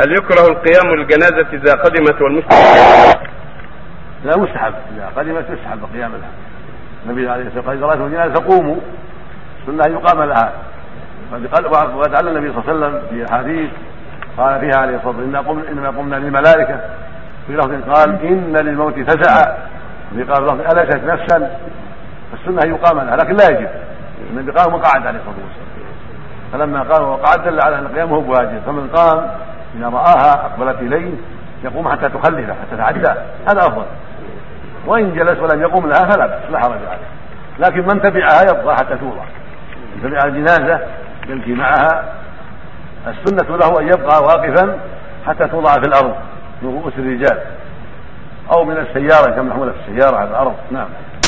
هل يكره القيام للجنازة إذا قدمت والمسلم لا مستحب. إذا قدمت يستحب قيام لها. النبي عليه الصلاه والسلام قال الجنازة فقوموا. سنه ان يقام لها. وقد علم النبي صلى الله عليه وسلم في أحاديث قال فيها عليه الصلاة والسلام إنما قمنا للملائكة. في لفظ قال إن للموت فزعا في قال لفظ الست نفسا؟ فالسنه ان يقام لها لكن لا يجب. النبي قام وقعد عليه الصلاة والسلام. فلما قام وقعد دل على أن القيام هو بواجب. فمن قام اذا راها أقبلت إليه يقوم حتى تخلفه حتى تعدى. هذا أفضل. وإن جلس ولم يقوم لها فلا بأس لا حرج عليه. لكن من تبعها يبقى حتى توضع. من تبع الجنازة يمشي معها. السنة له أن يبقى واقفا حتى توضع في الأرض من رؤوس الرجال. أو من السيارة كما محموله في السيارة على الأرض. نعم.